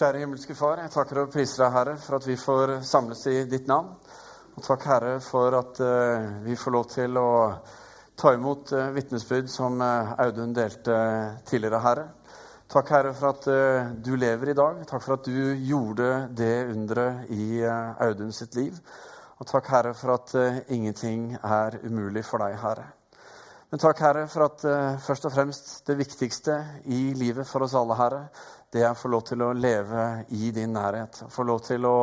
Kjære himmelske Far, jeg takker og priser deg, Herre, for at vi får samles i ditt navn. Og takk, Herre, for at uh, vi får lov til å ta imot uh, vitnesbyrd som uh, Audun delte tidligere, Herre. Takk, Herre, for at uh, du lever i dag. Takk for at du gjorde det underet i Audun sitt liv. Og takk, Herre, for at ingenting er umulig for deg, Herre. Men takk, Herre, for at først og fremst det viktigste i livet for oss alle, Herre, det er å få lov til å leve i din nærhet. Få lov til å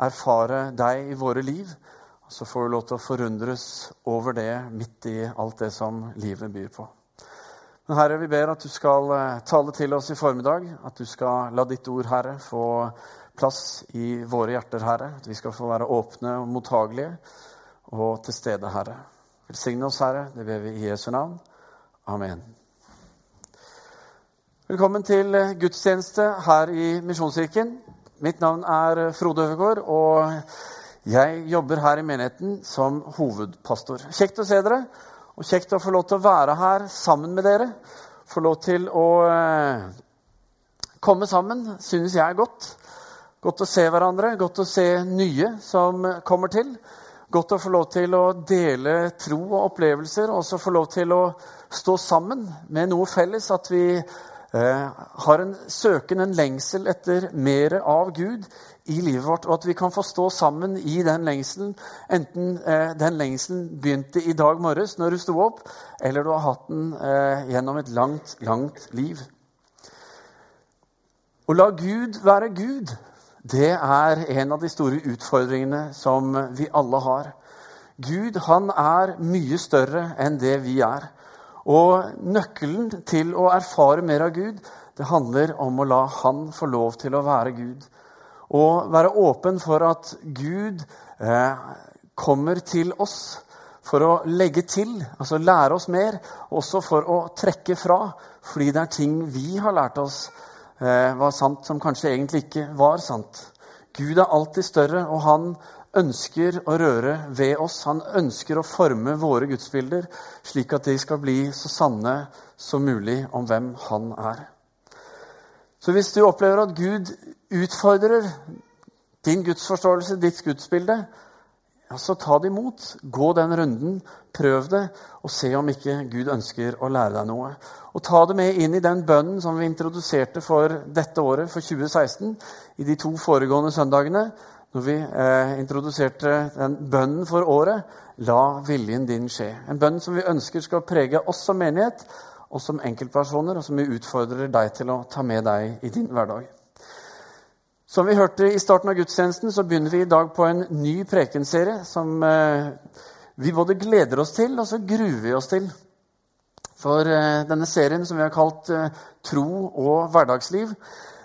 erfare deg i våre liv. Og så får vi lov til å forundres over det midt i alt det som livet byr på. Men Herre, vi ber at du skal eh, tale til oss i formiddag. At du skal la ditt ord, Herre, få plass i våre hjerter, Herre. At vi skal få være åpne og mottagelige og til stede, Herre. Velsigne oss, Herre. Det ber vi i Jesu navn. Amen. Velkommen til eh, gudstjeneste her i Misjonskirken. Mitt navn er eh, Frode Øvergaard, og jeg jobber her i menigheten som hovedpastor. Kjekt å se dere, og kjekt å få lov til å være her sammen med dere. Få lov til å eh, komme sammen synes jeg er godt. Godt å se hverandre, godt å se nye som kommer til. Godt å få lov til å dele tro og opplevelser, og også få lov til å stå sammen med noe felles. At vi har en søken, en lengsel etter mer av Gud i livet vårt, og at vi kan få stå sammen i den lengselen, enten eh, den lengselen begynte i dag morges når du sto opp, eller du har hatt den eh, gjennom et langt, langt liv. Å la Gud være Gud, det er en av de store utfordringene som vi alle har. Gud, han er mye større enn det vi er. Og nøkkelen til å erfare mer av Gud, det handler om å la Han få lov til å være Gud. Og være åpen for at Gud eh, kommer til oss for å legge til, altså lære oss mer, også for å trekke fra, fordi det er ting vi har lært oss eh, var sant, som kanskje egentlig ikke var sant. Gud er alltid større, og han ønsker å røre ved oss. Han ønsker å forme våre gudsbilder slik at de skal bli så sanne som mulig om hvem han er. Så hvis du opplever at Gud utfordrer din gudsforståelse, ditt gudsbilde, ja, så ta det imot. Gå den runden, prøv det, og se om ikke Gud ønsker å lære deg noe. Og ta det med inn i den bønnen som vi introduserte for dette året, for 2016, i de to foregående søndagene når vi eh, introduserte den bønnen for året 'La viljen din skje'. En bønn som vi ønsker skal prege oss som menighet og som enkeltpersoner, og som vi utfordrer deg til å ta med deg i din hverdag. Som vi hørte i starten av gudstjenesten, så begynner vi i dag på en ny prekenserie som eh, vi både gleder oss til, og så gruer vi oss til. For eh, denne serien som vi har kalt eh, Tro og hverdagsliv,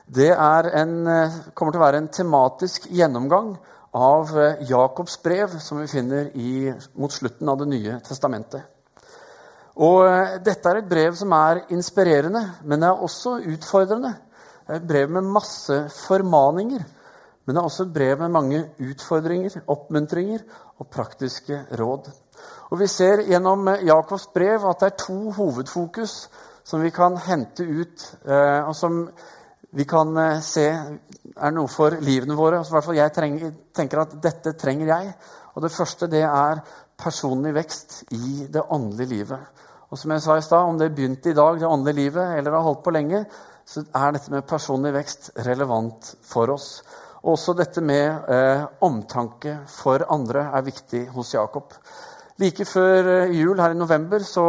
det en, eh, kommer til å være en tematisk gjennomgang av eh, Jakobs brev, som vi finner i, mot slutten av Det nye testamentet. Og eh, Dette er et brev som er inspirerende, men det er også utfordrende. Det er et brev med masse formaninger, men det er også et brev med mange utfordringer, oppmuntringer og praktiske råd. Og Vi ser gjennom Jakobs brev at det er to hovedfokus som vi kan hente ut, og som vi kan eh, se er noe for livene våre. Altså, hvert fall jeg trenger, tenker at dette trenger jeg. Og Det første det er personlig vekst i det åndelige livet. Og som jeg sa i stad, Om det begynte i dag, det åndelige livet, eller har holdt på lenge, så er dette med personlig vekst relevant for oss. Og også dette med eh, omtanke for andre er viktig hos Jakob. Like før eh, jul her i november så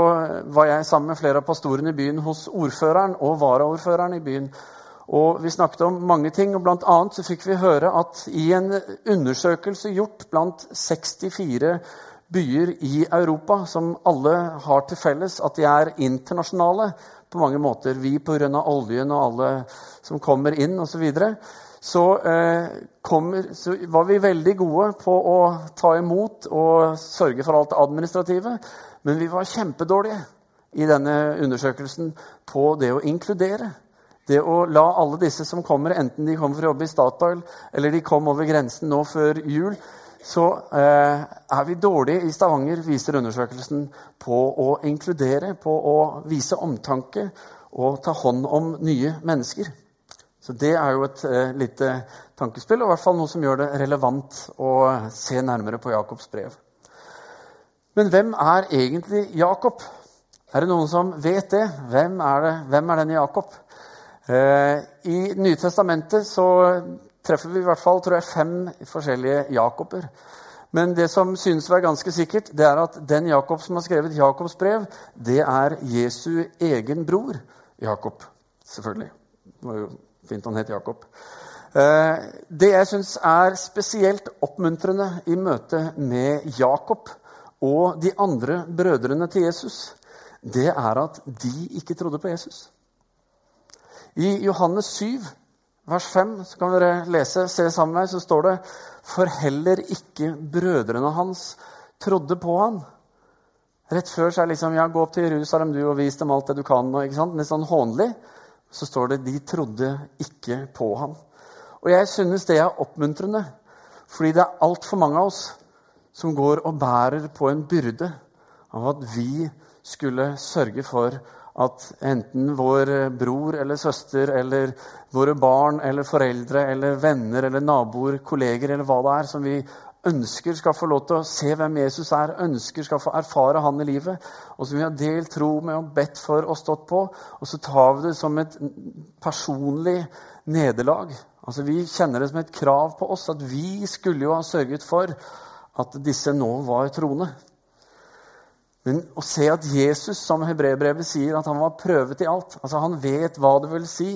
var jeg sammen med flere av pastorene i byen hos ordføreren og varaordføreren i byen og Vi snakket om mange ting, og bl.a. fikk vi høre at i en undersøkelse gjort blant 64 byer i Europa, som alle har til felles at de er internasjonale på mange måter, vi pga. oljen og alle som kommer inn osv., så, videre, så, eh, så var vi veldig gode på å ta imot og sørge for alt det administrative. Men vi var kjempedårlige i denne undersøkelsen på det å inkludere. Det å la alle disse som kommer, enten de kommer for å jobbe i Statoil eller de kom over grensen nå før jul, så eh, er vi dårlige i Stavanger, viser undersøkelsen, på å inkludere, på å vise omtanke og ta hånd om nye mennesker. Så det er jo et eh, lite tankespill, og i hvert fall noe som gjør det relevant å se nærmere på Jakobs brev. Men hvem er egentlig Jakob? Er det noen som vet det? Hvem er, det? Hvem er denne Jakob? Eh, I Nye Testamentet så treffer vi i hvert fall tror jeg, fem forskjellige Jakober. Men det som synes å være ganske sikkert, det er at den Jakob som har skrevet Jakobs brev, det er Jesu egen bror Jakob. Selvfølgelig. Det var jo Fint han het Jakob. Eh, det jeg syns er spesielt oppmuntrende i møte med Jakob og de andre brødrene til Jesus, det er at de ikke trodde på Jesus. I Johannes 7, vers 5, så kan dere lese, se sammen med meg, så står det For heller ikke brødrene hans trodde på han. Rett før så er det liksom ja, gå opp til Jerusalem du, og vis dem alt det du kan. Og, ikke sant? Litt sånn hånlig så står det de trodde ikke på ham. Og jeg synes det er oppmuntrende, fordi det er altfor mange av oss som går og bærer på en byrde av at vi skulle sørge for at enten vår bror eller søster eller våre barn eller foreldre eller venner eller naboer, kolleger eller hva det er som vi ønsker skal få lov til å se hvem Jesus er, ønsker skal få erfare han i livet, og som vi har delt tro med og bedt for og stått på, og så tar vi det som et personlig nederlag. Altså Vi kjenner det som et krav på oss at vi skulle jo ha sørget for at disse nå var troende. Men å se at Jesus, som hebreerbrevet sier, at han var prøvet i alt altså Han vet hva det vil si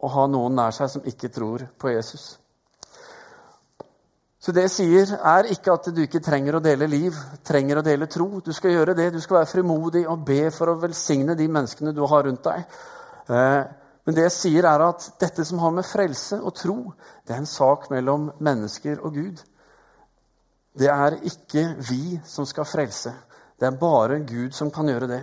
å ha noen nær seg som ikke tror på Jesus. Så det jeg sier, er ikke at du ikke trenger å dele liv, trenger å dele tro. Du skal gjøre det. Du skal være frimodig og be for å velsigne de menneskene du har rundt deg. Eh, men det jeg sier, er at dette som har med frelse og tro, det er en sak mellom mennesker og Gud. Det er ikke vi som skal frelse. Det er bare Gud som kan gjøre det.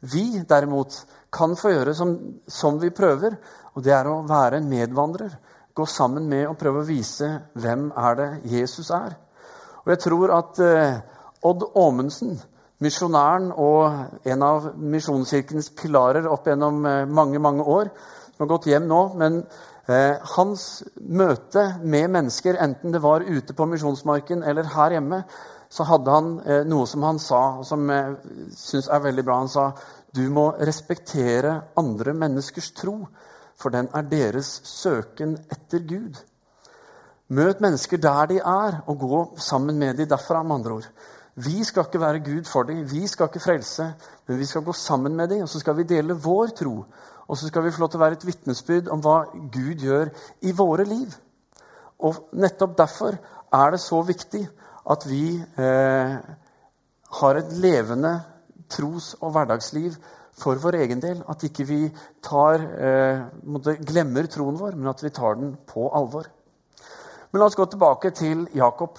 Vi derimot kan få gjøre som, som vi prøver, og det er å være en medvandrer gå sammen med og prøve å vise hvem er det Jesus er. Og jeg tror at eh, Odd Åmundsen, misjonæren og en av Misjonskirkens pilarer opp gjennom eh, mange, mange år, som har gått hjem nå men eh, hans møte med mennesker, enten det var ute på misjonsmarken eller her hjemme, så hadde han eh, noe som han sa, og som jeg syns er veldig bra. Han sa du må respektere andre menneskers tro for den er deres søken etter Gud. Møt mennesker der de er, og gå sammen med dem derfra. med andre ord. Vi skal ikke være Gud for dem, vi skal ikke frelse, men vi skal gå sammen med dem, og så skal vi dele vår tro. Og så skal vi få lov til å være et vitnesbyrd om hva Gud gjør i våre liv. Og nettopp derfor er det så viktig at vi eh, har et levende tros- og hverdagsliv for vår egen del. At ikke vi tar, eh, glemmer troen vår, men at vi tar den på alvor. Men la oss gå tilbake til Jakob.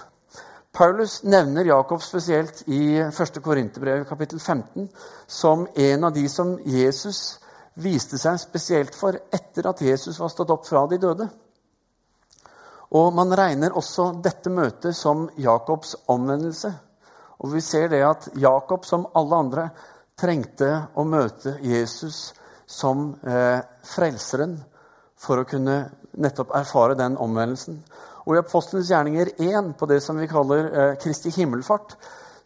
Paulus nevner Jakob spesielt i 1. Korinterbrev kapittel 15 som en av de som Jesus viste seg spesielt for etter at Jesus var stått opp fra de døde. Og Man regner også dette møtet som Jakobs omvendelse. Og Vi ser det at Jakob, som alle andre, trengte å møte Jesus som eh, frelseren for å kunne nettopp erfare den omvendelsen. Og I Apostlenes gjerninger 1, på det som vi kaller eh, Kristi himmelfart,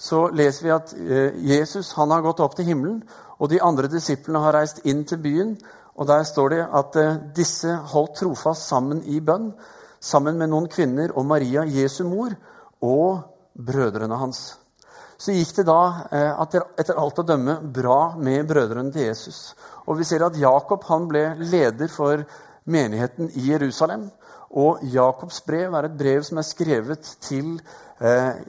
så leser vi at eh, Jesus han har gått opp til himmelen, og de andre disiplene har reist inn til byen. og Der står det at eh, disse holdt trofast sammen i bønn, sammen med noen kvinner og Maria, Jesu mor, og brødrene hans så gikk det da eh, etter alt å dømme bra med brødrene til Jesus. Og vi ser at Jakob han ble leder for menigheten i Jerusalem. Og Jakobs brev er et brev som er skrevet til eh,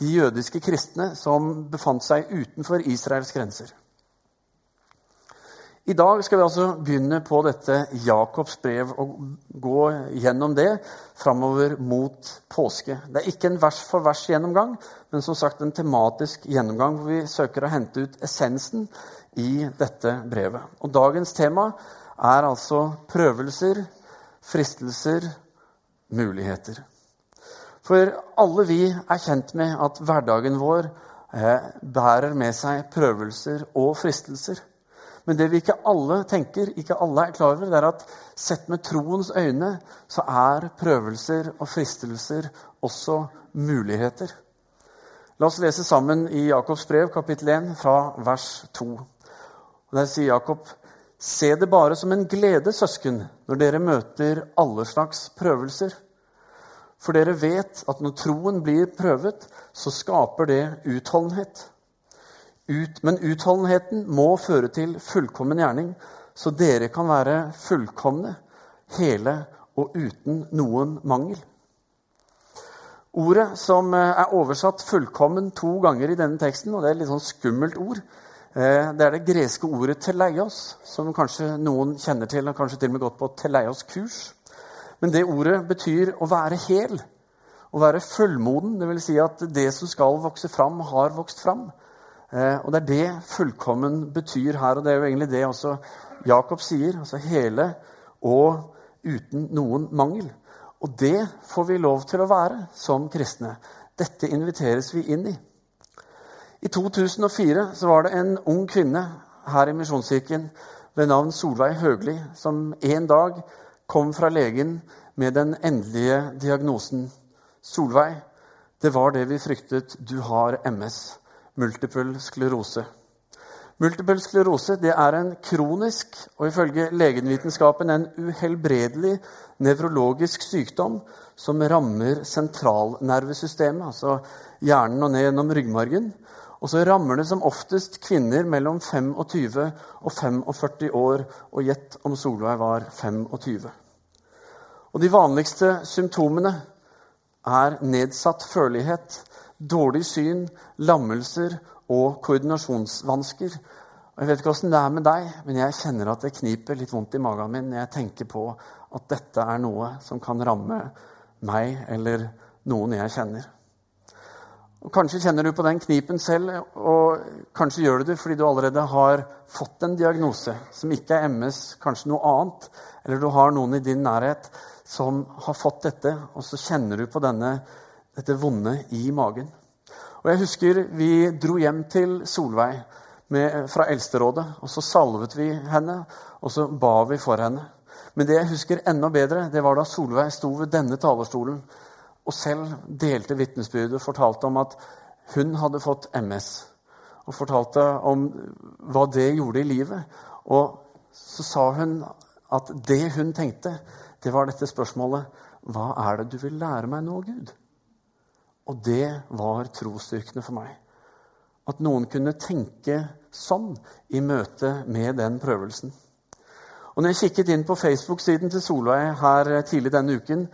de jødiske kristne som befant seg utenfor Israels grenser. I dag skal vi altså begynne på dette Jakobs brev og gå gjennom det framover mot påske. Det er ikke en vers for vers-gjennomgang, men som sagt en tematisk gjennomgang hvor vi søker å hente ut essensen i dette brevet. Og Dagens tema er altså prøvelser, fristelser, muligheter. For alle vi er kjent med at hverdagen vår eh, bærer med seg prøvelser og fristelser. Men det vi ikke alle tenker, ikke alle er klar over, det er at sett med troens øyne så er prøvelser og fristelser også muligheter. La oss lese sammen i Jakobs brev, kapittel 1, fra vers 2. Og Der sier Jakob.: Se det bare som en glede, søsken, når dere møter alle slags prøvelser. For dere vet at når troen blir prøvet, så skaper det utholdenhet. Ut, men utholdenheten må føre til fullkommen gjerning, så dere kan være fullkomne, hele og uten noen mangel. Ordet som eh, er oversatt 'fullkommen' to ganger i denne teksten, og det er et litt sånn skummelt ord, eh, det er det greske ordet 'teleios', som kanskje noen kjenner til, og kanskje til og med gått på teleios-kurs. Men det ordet betyr å være hel, å være fullmoden. Dvs. Si at det som skal vokse fram, har vokst fram. Eh, og det er det fullkommen betyr her, og det er jo egentlig det også Jakob sier. Altså hele og uten noen mangel. Og det får vi lov til å være som kristne. Dette inviteres vi inn i. I 2004 så var det en ung kvinne her i Misjonskirken ved navn Solveig Høgli som en dag kom fra legen med den endelige diagnosen. Solveig, det var det vi fryktet. Du har MS multiple sklerose. Multiple sklerose er en kronisk og ifølge legenvitenskapen en uhelbredelig nevrologisk sykdom som rammer sentralnervesystemet, altså hjernen og ned gjennom ryggmargen. Og så rammer det som oftest kvinner mellom 25 og 45 år. Og gjett om Solveig var 25. Og de vanligste symptomene er nedsatt følelighet, dårlig syn, lammelser og koordinasjonsvansker. Og jeg vet ikke åssen det er med deg, men jeg kjenner at det kniper litt vondt i magen min når jeg tenker på at dette er noe som kan ramme meg eller noen jeg kjenner. Og Kanskje kjenner du på den knipen selv, og kanskje gjør du det fordi du allerede har fått en diagnose som ikke er MS, kanskje noe annet, eller du har noen i din nærhet som har fått dette, og så kjenner du på denne dette vonde i magen. Og Jeg husker vi dro hjem til Solveig med, fra Eldsterådet. og Så salvet vi henne, og så ba vi for henne. Men det jeg husker enda bedre, det var da Solveig sto ved denne talerstolen og selv delte vitnesbyrdet fortalte om at hun hadde fått MS. Og fortalte om hva det gjorde i livet. Og så sa hun at det hun tenkte, det var dette spørsmålet Hva er det du vil lære meg nå, Gud? Og det var trosstyrkende for meg. At noen kunne tenke sånn i møte med den prøvelsen. Og når jeg kikket inn på Facebook-siden til Solveig her tidlig denne uken,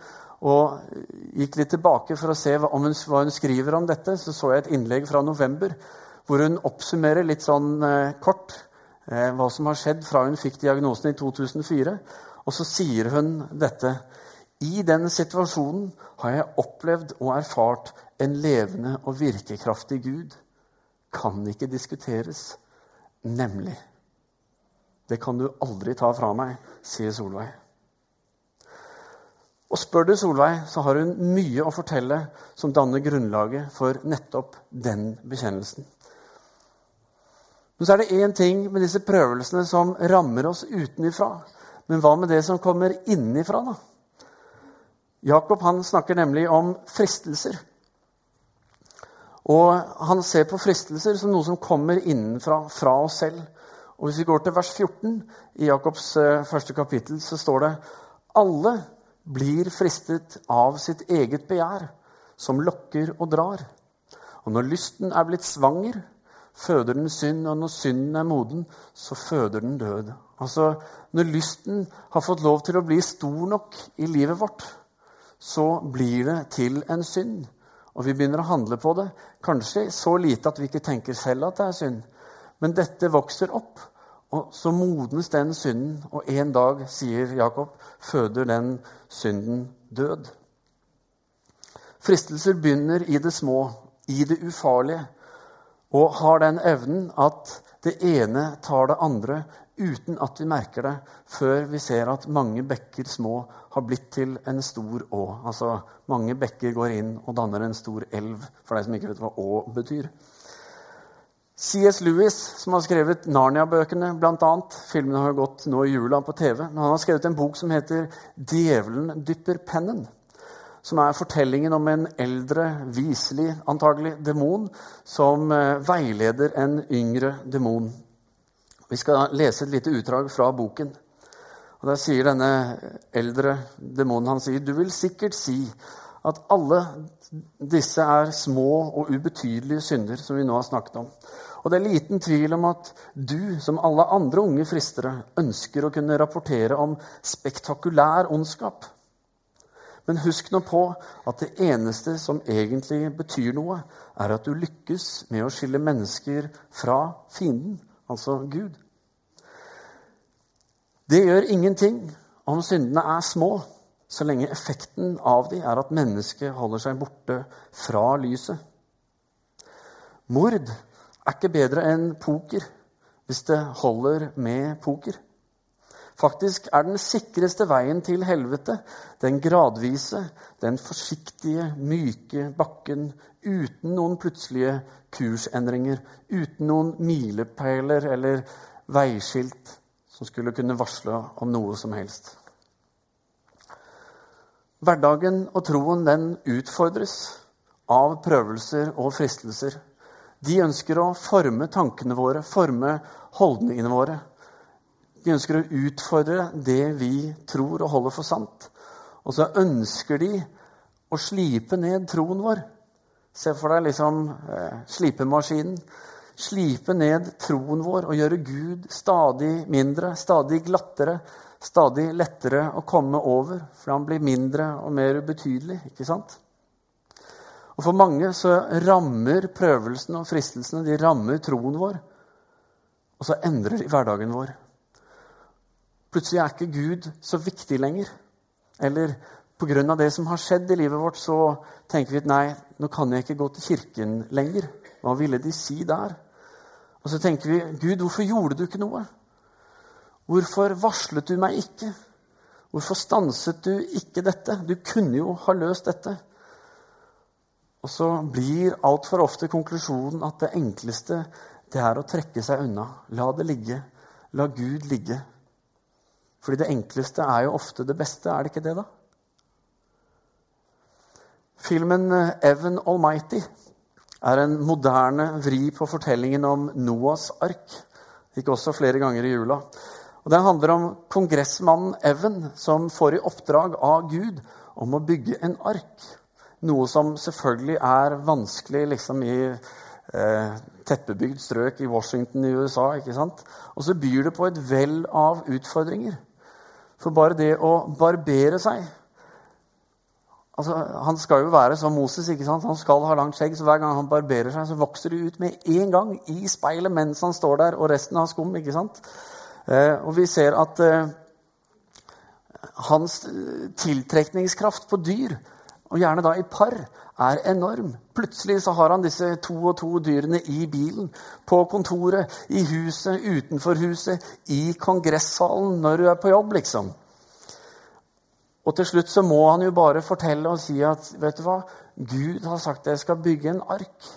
og gikk litt tilbake for å se hva hun, hva hun, skriver om dette, så så jeg et innlegg fra november hvor hun oppsummerer litt sånn eh, kort eh, hva som har skjedd fra hun fikk diagnosen i 2004. Og så sier hun dette. I den situasjonen har jeg opplevd og erfart en levende og virkekraftig Gud kan ikke diskuteres, nemlig. Det kan du aldri ta fra meg, sier Solveig. Og spør du Solveig, så har hun mye å fortelle som danner grunnlaget for nettopp den bekjennelsen. Men så er det én ting med disse prøvelsene som rammer oss utenifra. Men hva med det som kommer innifra, da? Jakob han snakker nemlig om fristelser. Og han ser på fristelser som noe som kommer innenfra, fra oss selv. Og Hvis vi går til vers 14 i Jakobs eh, første kapittel, så står det alle blir fristet av sitt eget begjær, som lokker og drar. Og når lysten er blitt svanger, føder den synd, og når synden er moden, så føder den død. Altså, Når lysten har fått lov til å bli stor nok i livet vårt, så blir det til en synd. Og vi begynner å handle på det. Kanskje så lite at vi ikke tenker selv at det er synd. Men dette vokser opp, og så modnes den synden. Og en dag, sier Jakob, føder den synden død. Fristelser begynner i det små, i det ufarlige, og har den evnen at det ene tar det andre uten at vi merker det, før vi ser at mange bekker små har blitt til en stor å. Altså mange bekker går inn og danner en stor elv, for deg som ikke vet hva å betyr. C.S. Lewis, som har skrevet Narnia-bøkene, bl.a. Filmene har gått nå i jula på TV. Han har skrevet en bok som heter 'Djevelen dypper pennen'. Som er fortellingen om en eldre, viselig antagelig demon som eh, veileder en yngre demon. Vi skal lese et lite utdrag fra boken. Og Der sier denne eldre demonen han sier, du vil sikkert si at alle disse er små og ubetydelige synder, som vi nå har snakket om. Og det er liten tvil om at du, som alle andre unge fristere, ønsker å kunne rapportere om spektakulær ondskap. Men husk nå på at det eneste som egentlig betyr noe, er at du lykkes med å skille mennesker fra fienden, altså Gud. Det gjør ingenting om syndene er små, så lenge effekten av dem er at mennesket holder seg borte fra lyset. Mord er ikke bedre enn poker hvis det holder med poker. Faktisk er den sikreste veien til helvete den gradvise, den forsiktige, myke bakken uten noen plutselige kursendringer, uten noen milepæler eller veiskilt som skulle kunne varsle om noe som helst. Hverdagen og troen den utfordres av prøvelser og fristelser. De ønsker å forme tankene våre, forme holdningene våre. De ønsker å utfordre det vi tror og holder for sant. Og så ønsker de å slipe ned troen vår. Se for deg liksom eh, slipemaskinen. Slipe ned troen vår og gjøre Gud stadig mindre, stadig glattere, stadig lettere å komme over. For han blir mindre og mer ubetydelig, ikke sant? Og For mange så rammer prøvelsene og fristelsene de rammer troen vår. Og så endrer de hverdagen vår. Plutselig er ikke Gud så viktig lenger. Eller pga. det som har skjedd i livet vårt, så tenker vi at nei, nå kan jeg ikke gå til kirken lenger. Hva ville de si der? Og så tenker vi Gud, hvorfor gjorde du ikke noe? Hvorfor varslet du meg ikke? Hvorfor stanset du ikke dette? Du kunne jo ha løst dette. Og så blir altfor ofte konklusjonen at det enkleste det er å trekke seg unna. La det ligge. La Gud ligge. Fordi det enkleste er jo ofte det beste, er det ikke det, da? Filmen 'Evan Almighty' er en moderne vri på fortellingen om Noas ark. Gikk også flere ganger i jula. Og Den handler om kongressmannen Evan som får i oppdrag av Gud om å bygge en ark. Noe som selvfølgelig er vanskelig liksom i eh, tettbebygd strøk i Washington i USA. ikke sant? Og så byr det på et vell av utfordringer. For bare det å barbere seg altså, Han skal jo være som Moses. ikke sant? Han skal ha langt skjegg, så hver gang han barberer seg, så vokser det ut med en gang i speilet mens han står der, og resten har skum. ikke sant? Eh, og vi ser at eh, hans tiltrekningskraft på dyr og gjerne da i par, er enorm. Plutselig så har han disse to og to dyrene i bilen, på kontoret, i huset, utenfor huset, i kongressalen når du er på jobb, liksom. Og til slutt så må han jo bare fortelle og si at vet du hva, Gud har sagt at jeg skal bygge en ark.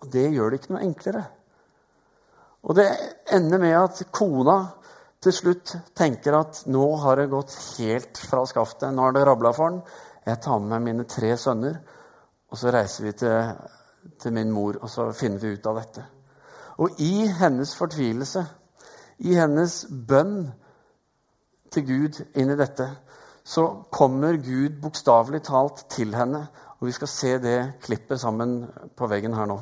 Og det gjør det ikke noe enklere. Og det ender med at kona til slutt tenker at nå har det gått helt fra skaftet. Nå har det rabla for den. Jeg tar med meg mine tre sønner, og så reiser vi til, til min mor, og så finner vi ut av dette. Og i hennes fortvilelse, i hennes bønn til Gud inn i dette, så kommer Gud bokstavelig talt til henne. Og vi skal se det klippet sammen på veggen her nå.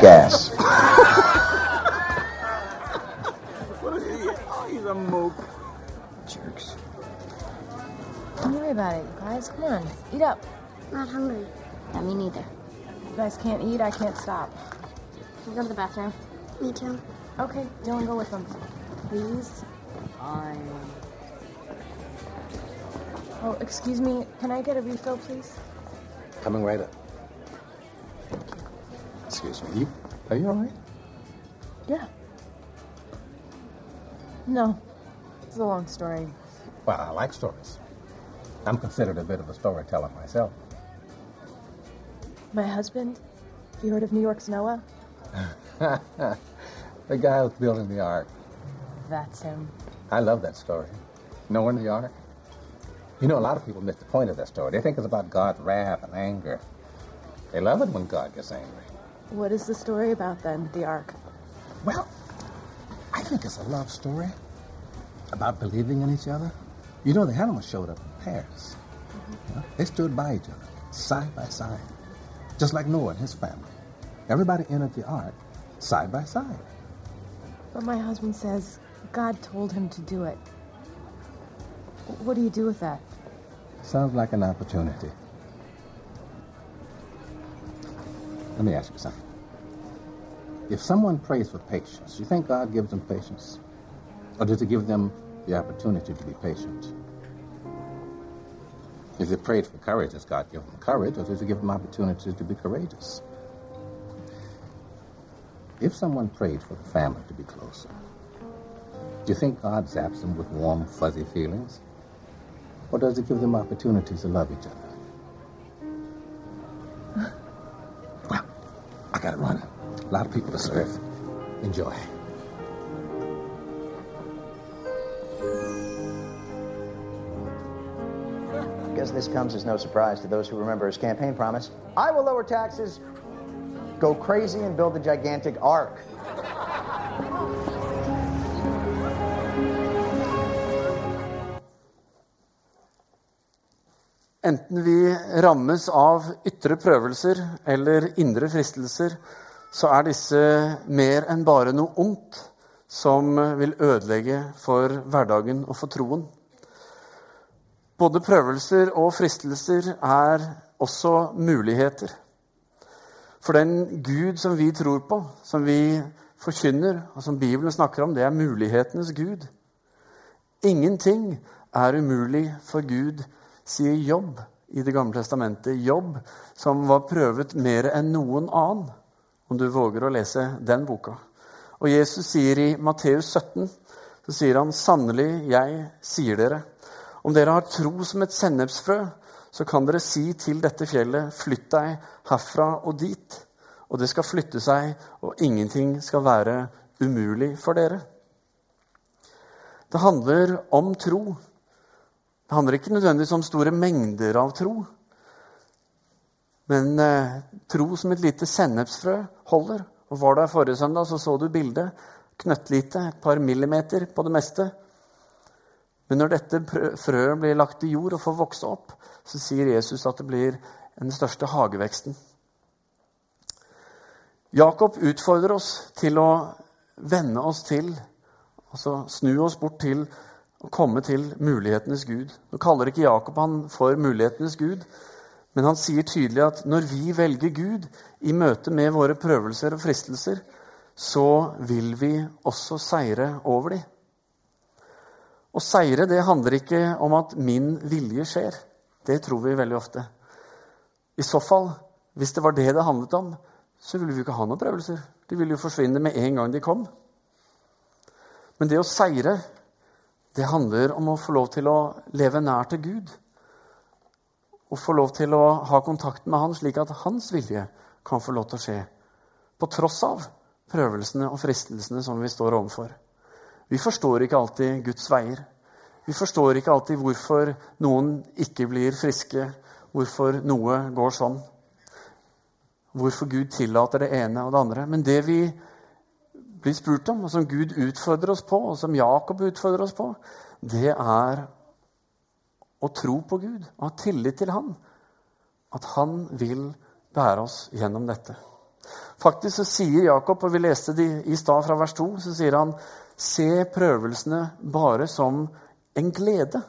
Gas. Oh, he's a mope. Jerks. Don't worry about it, guys. Come on, eat up. Not hungry. Yeah, me neither. You guys can't eat, I can't stop. Can we go to the bathroom? Me too. Okay, Dylan, go with them. Please. Fine. Oh, excuse me. Can I get a refill, please? Coming right up. Excuse me. You are you all right? Yeah. No. It's a long story. Well, I like stories. I'm considered a bit of a storyteller myself. My husband? You heard of New York's Noah? the guy who's building the ark. That's him. I love that story. Knowing the ark. You know, a lot of people miss the point of that story. They think it's about God's wrath and anger. They love it when God gets angry. What is the story about then, the Ark? Well, I think it's a love story about believing in each other. You know, the animals showed up in pairs. Mm-hmm. You know, they stood by each other, side by side, just like Noah and his family. Everybody entered the ark side by side. But my husband says God told him to do it. What do you do with that? Sounds like an opportunity. Let me ask you something. If someone prays for patience, do you think God gives them patience? Or does he give them the opportunity to be patient? If they prayed for courage, does God give them courage, or does he give them opportunity to be courageous? If someone prayed for the family to be closer, do you think God zaps them with warm, fuzzy feelings? Or does he give them opportunities to love each other? I gotta run. A lot of people to serve. Enjoy. I Guess this comes as no surprise to those who remember his campaign promise. I will lower taxes, go crazy, and build a gigantic ark. Enten vi rammes av ytre prøvelser eller indre fristelser, så er disse mer enn bare noe ondt som vil ødelegge for hverdagen og for troen. Både prøvelser og fristelser er også muligheter. For den Gud som vi tror på, som vi forkynner, og som Bibelen snakker om, det er mulighetenes Gud. Ingenting er umulig for Gud, sier Jobb i Det gamle testamentet. Jobb som var prøvet mer enn noen annen, om du våger å lese den boka. Og Jesus sier i Matteus 17, så sier han, 'Sannelig, jeg sier dere', om dere har tro som et sennepsfrø, så kan dere si til dette fjellet, 'Flytt deg herfra og dit', og det skal flytte seg, og ingenting skal være umulig for dere. Det handler om tro. Det handler ikke nødvendigvis om store mengder av tro. Men eh, tro som et lite sennepsfrø holder. Og Var der forrige søndag, så så du bildet. Knøttlite, et par millimeter på det meste. Men når dette frøet blir lagt i jord og får vokse opp, så sier Jesus at det blir den største hageveksten. Jakob utfordrer oss til å vende oss til, altså snu oss bort til å komme til mulighetenes Gud. Nå kaller ikke Jakob han for mulighetenes Gud, men han sier tydelig at når vi velger Gud i møte med våre prøvelser og fristelser, så vil vi også seire over dem. Å seire det handler ikke om at min vilje skjer. Det tror vi veldig ofte. I så fall, hvis det var det det handlet om, så ville vi ikke ha noen prøvelser. De ville jo forsvinne med en gang de kom. Men det å seire, det handler om å få lov til å leve nær til Gud. Og få lov til å ha kontakt med Han, slik at hans vilje kan få lov til å skje. På tross av prøvelsene og fristelsene som vi står overfor. Vi forstår ikke alltid Guds veier. Vi forstår ikke alltid hvorfor noen ikke blir friske, hvorfor noe går sånn. Hvorfor Gud tillater det ene og det andre. Men det vi blir spurt om, og som Gud utfordrer oss på, og som Jakob utfordrer oss på, det er å tro på Gud og ha tillit til Han. At Han vil bære oss gjennom dette. Faktisk så sier Jakob, og vi leste det i stad fra vers 2, så sier han Se prøvelsene bare som en glede.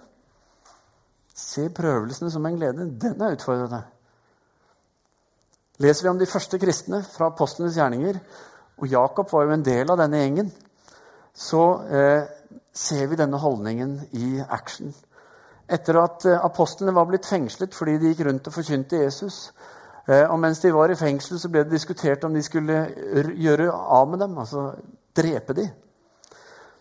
Se prøvelsene som en glede. Den er utfordrende. Leser vi om de første kristne fra apostlenes gjerninger, og Jakob var jo en del av denne gjengen, så eh, ser vi denne holdningen i action. Etter at eh, apostlene var blitt fengslet fordi de gikk rundt og forkynte Jesus. Eh, og mens de var i fengsel, så ble det diskutert om de skulle gjøre av med dem, altså drepe dem.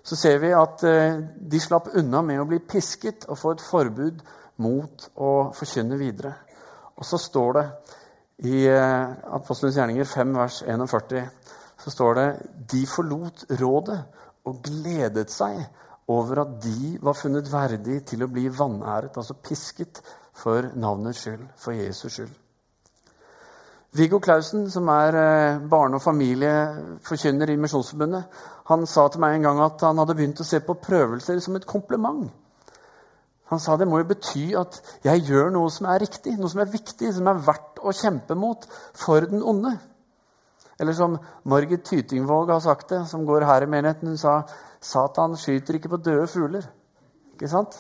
Så ser vi at eh, de slapp unna med å bli pisket og få et forbud mot å forkynne videre. Og så står det i Apostelens gjerninger 5, vers 41, så står det de forlot rådet og gledet seg over at de var funnet verdig til å bli vanæret, altså pisket, for navnets skyld, for Jesus skyld. Viggo Clausen, som er eh, barne- og familieforkynner i Misjonsforbundet, han sa til meg en gang at han hadde begynt å se på prøvelser som et kompliment. Han sa det må jo bety at jeg gjør noe som er riktig, noe som er viktig, som er verdt å kjempe mot for den onde. Eller som Margit Tytingvåg har sagt det, som går her i menigheten. Hun sa Satan skyter ikke på døde fugler. Ikke sant?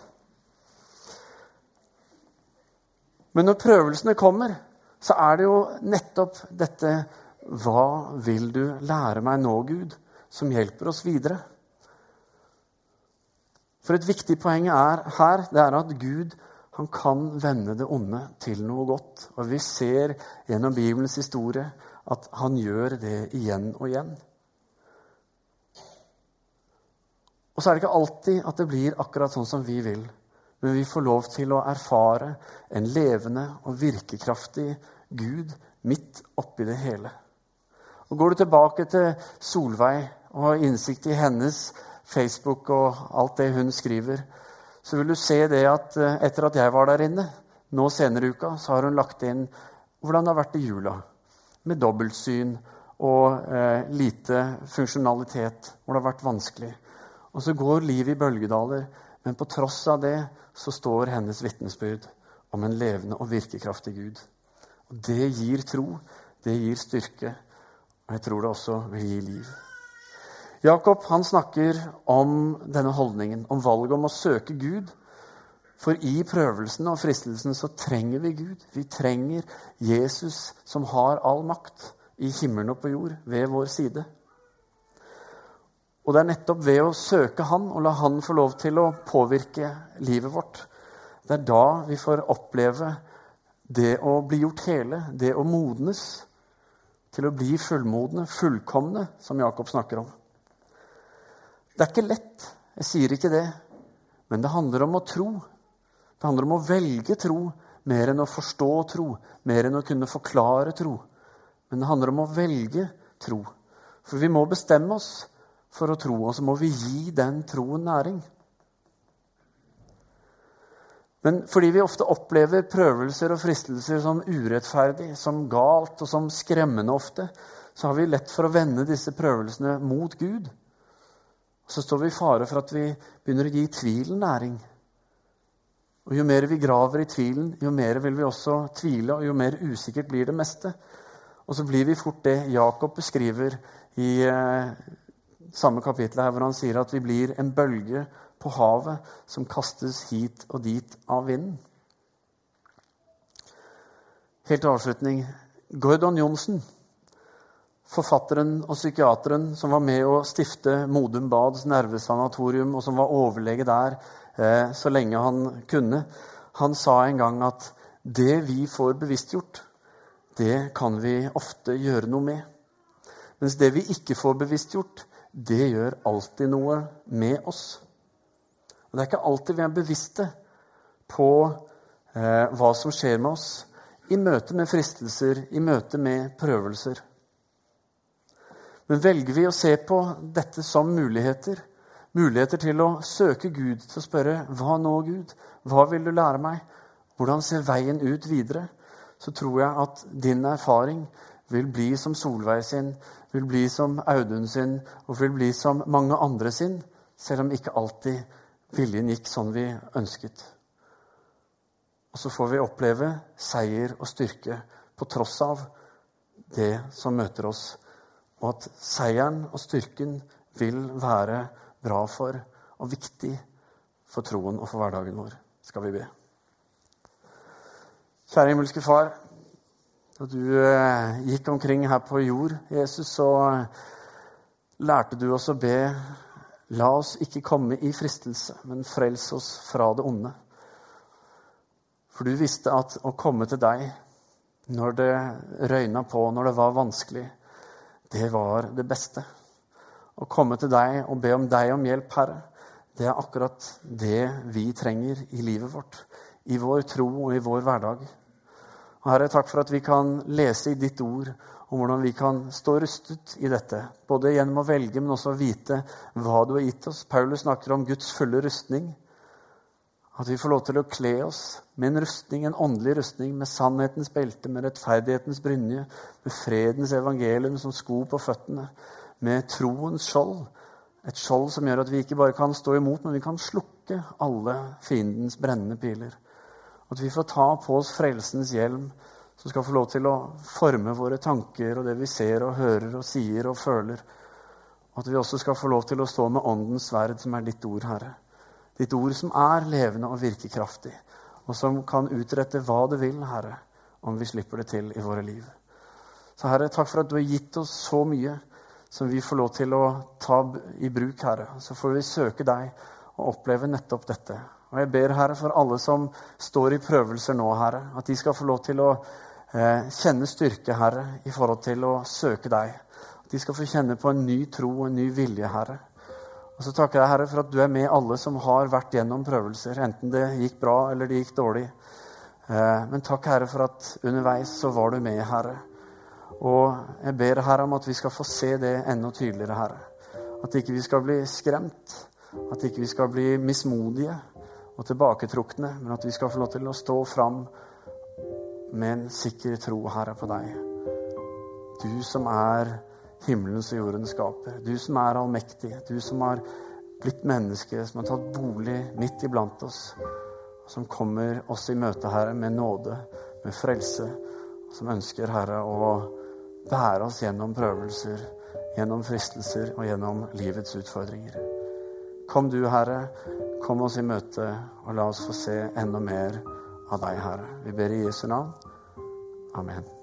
Men når prøvelsene kommer, så er det jo nettopp dette Hva vil du lære meg nå, Gud? som hjelper oss videre. For et viktig poeng er her det er at Gud han kan vende det onde til noe godt. Og vi ser gjennom Bibelens historie at han gjør det igjen og igjen. Og så er det ikke alltid at det blir akkurat sånn som vi vil. Men vi får lov til å erfare en levende og virkekraftig Gud midt oppi det hele. Og Går du tilbake til Solveig og har innsikt i hennes Facebook og alt det hun skriver, så vil du se det at eh, etter at jeg var der inne, nå senere i uka, så har hun lagt inn hvordan det har vært i jula. Med dobbeltsyn og eh, lite funksjonalitet, hvor det har vært vanskelig. Og så går livet i bølgedaler, men på tross av det så står hennes vitnesbyrd om en levende og virkekraftig Gud. Og Det gir tro, det gir styrke, og jeg tror det også vil gi liv. Jakob han snakker om denne holdningen, om valget om å søke Gud. For i prøvelsen og fristelsen så trenger vi Gud. Vi trenger Jesus som har all makt i himmelen og på jord, ved vår side. Og det er nettopp ved å søke Han og la Han få lov til å påvirke livet vårt, det er da vi får oppleve det å bli gjort hele, det å modnes til å bli fullmodne, fullkomne, som Jakob snakker om. Det er ikke lett, jeg sier ikke det, men det handler om å tro. Det handler om å velge tro mer enn å forstå tro, mer enn å kunne forklare tro. Men det handler om å velge tro. For vi må bestemme oss for å tro, og så må vi gi den troen næring. Men fordi vi ofte opplever prøvelser og fristelser som urettferdig, som galt og som skremmende ofte, så har vi lett for å vende disse prøvelsene mot Gud. Og så står vi i fare for at vi begynner å gi tvilen næring. Og Jo mer vi graver i tvilen, jo mer vil vi også tvile, og jo mer usikkert blir det meste. Og så blir vi fort det Jakob beskriver i eh, samme kapittel her, hvor han sier at vi blir en bølge på havet som kastes hit og dit av vinden. Helt til avslutning Gordon Johnsen, forfatteren og psykiateren som var med å stifte Modum Bads nervesanatorium, og som var overlege der eh, så lenge han kunne, han sa en gang at det vi får bevisstgjort, det kan vi ofte gjøre noe med. Mens det vi ikke får bevisstgjort, det gjør alltid noe med oss. Og Det er ikke alltid vi er bevisste på eh, hva som skjer med oss i møte med fristelser, i møte med prøvelser. Men velger vi å se på dette som muligheter, muligheter til å søke Gud, til å spørre hva nå, Gud? Hva vil du lære meg? Hvordan ser veien ut videre? Så tror jeg at din erfaring vil bli som Solveig sin, vil bli som Audun sin og vil bli som mange andre sin, selv om ikke alltid viljen gikk sånn vi ønsket. Og så får vi oppleve seier og styrke på tross av det som møter oss, og at seieren og styrken vil være bra for og viktig for troen og for hverdagen vår, skal vi be. Kjære himmelske Far. Da du eh, gikk omkring her på jord, Jesus, så lærte du oss å be La oss ikke komme i fristelse, men frels oss fra det onde. For du visste at å komme til deg når det røyna på, når det var vanskelig, det var det beste. Å komme til deg og be om deg om hjelp, Herre, det er akkurat det vi trenger i livet vårt. I vår tro og i vår hverdag. Og Herre, takk for at vi kan lese i ditt ord om hvordan vi kan stå rustet i dette. Både gjennom å velge, men også å vite hva du har gitt oss. Paulus snakker om Guds fulle rustning. At vi får lov til å kle oss med en rustning, en åndelig rustning, med sannhetens belte, med rettferdighetens brynje, med fredens evangelium som sko på føttene, med troens skjold. Et skjold som gjør at vi ikke bare kan stå imot, men vi kan slukke alle fiendens brennende piler. At vi får ta på oss frelsens hjelm, som skal få lov til å forme våre tanker og det vi ser og hører og sier og føler. At vi også skal få lov til å stå med åndens sverd, som er ditt ord, Herre. Ditt ord som er levende og virkekraftig, og som kan utrette hva det vil, Herre, om vi slipper det til i våre liv. Så Herre, takk for at du har gitt oss så mye som vi får lov til å ta i bruk, Herre. Så får vi søke deg og oppleve nettopp dette. Og jeg ber, Herre, for alle som står i prøvelser nå, Herre, at de skal få lov til å eh, kjenne styrke, Herre, i forhold til å søke deg. At de skal få kjenne på en ny tro og en ny vilje, Herre. Og så takker jeg Herre for at du er med alle som har vært gjennom prøvelser, enten det gikk bra eller det gikk dårlig. Eh, men takk, Herre, for at underveis så var du med, Herre. Og jeg ber Herre om at vi skal få se det enda tydeligere, Herre. At ikke vi skal bli skremt, at ikke vi skal bli mismodige og tilbaketrukne, men at vi skal få lov til å stå fram med en sikker tro, Herre, på deg. Du som er himmelens og jordens skaper. Du som er allmektig, du som har blitt menneske, som har tatt bolig midt iblant oss, som kommer oss i møte, Herre, med nåde, med frelse, som ønsker, Herre, å bære oss gjennom prøvelser, gjennom fristelser og gjennom livets utfordringer. Kom du, Herre, kom oss i møte, og la oss få se enda mer av deg, Herre. Vi ber i Jesu navn. Amen.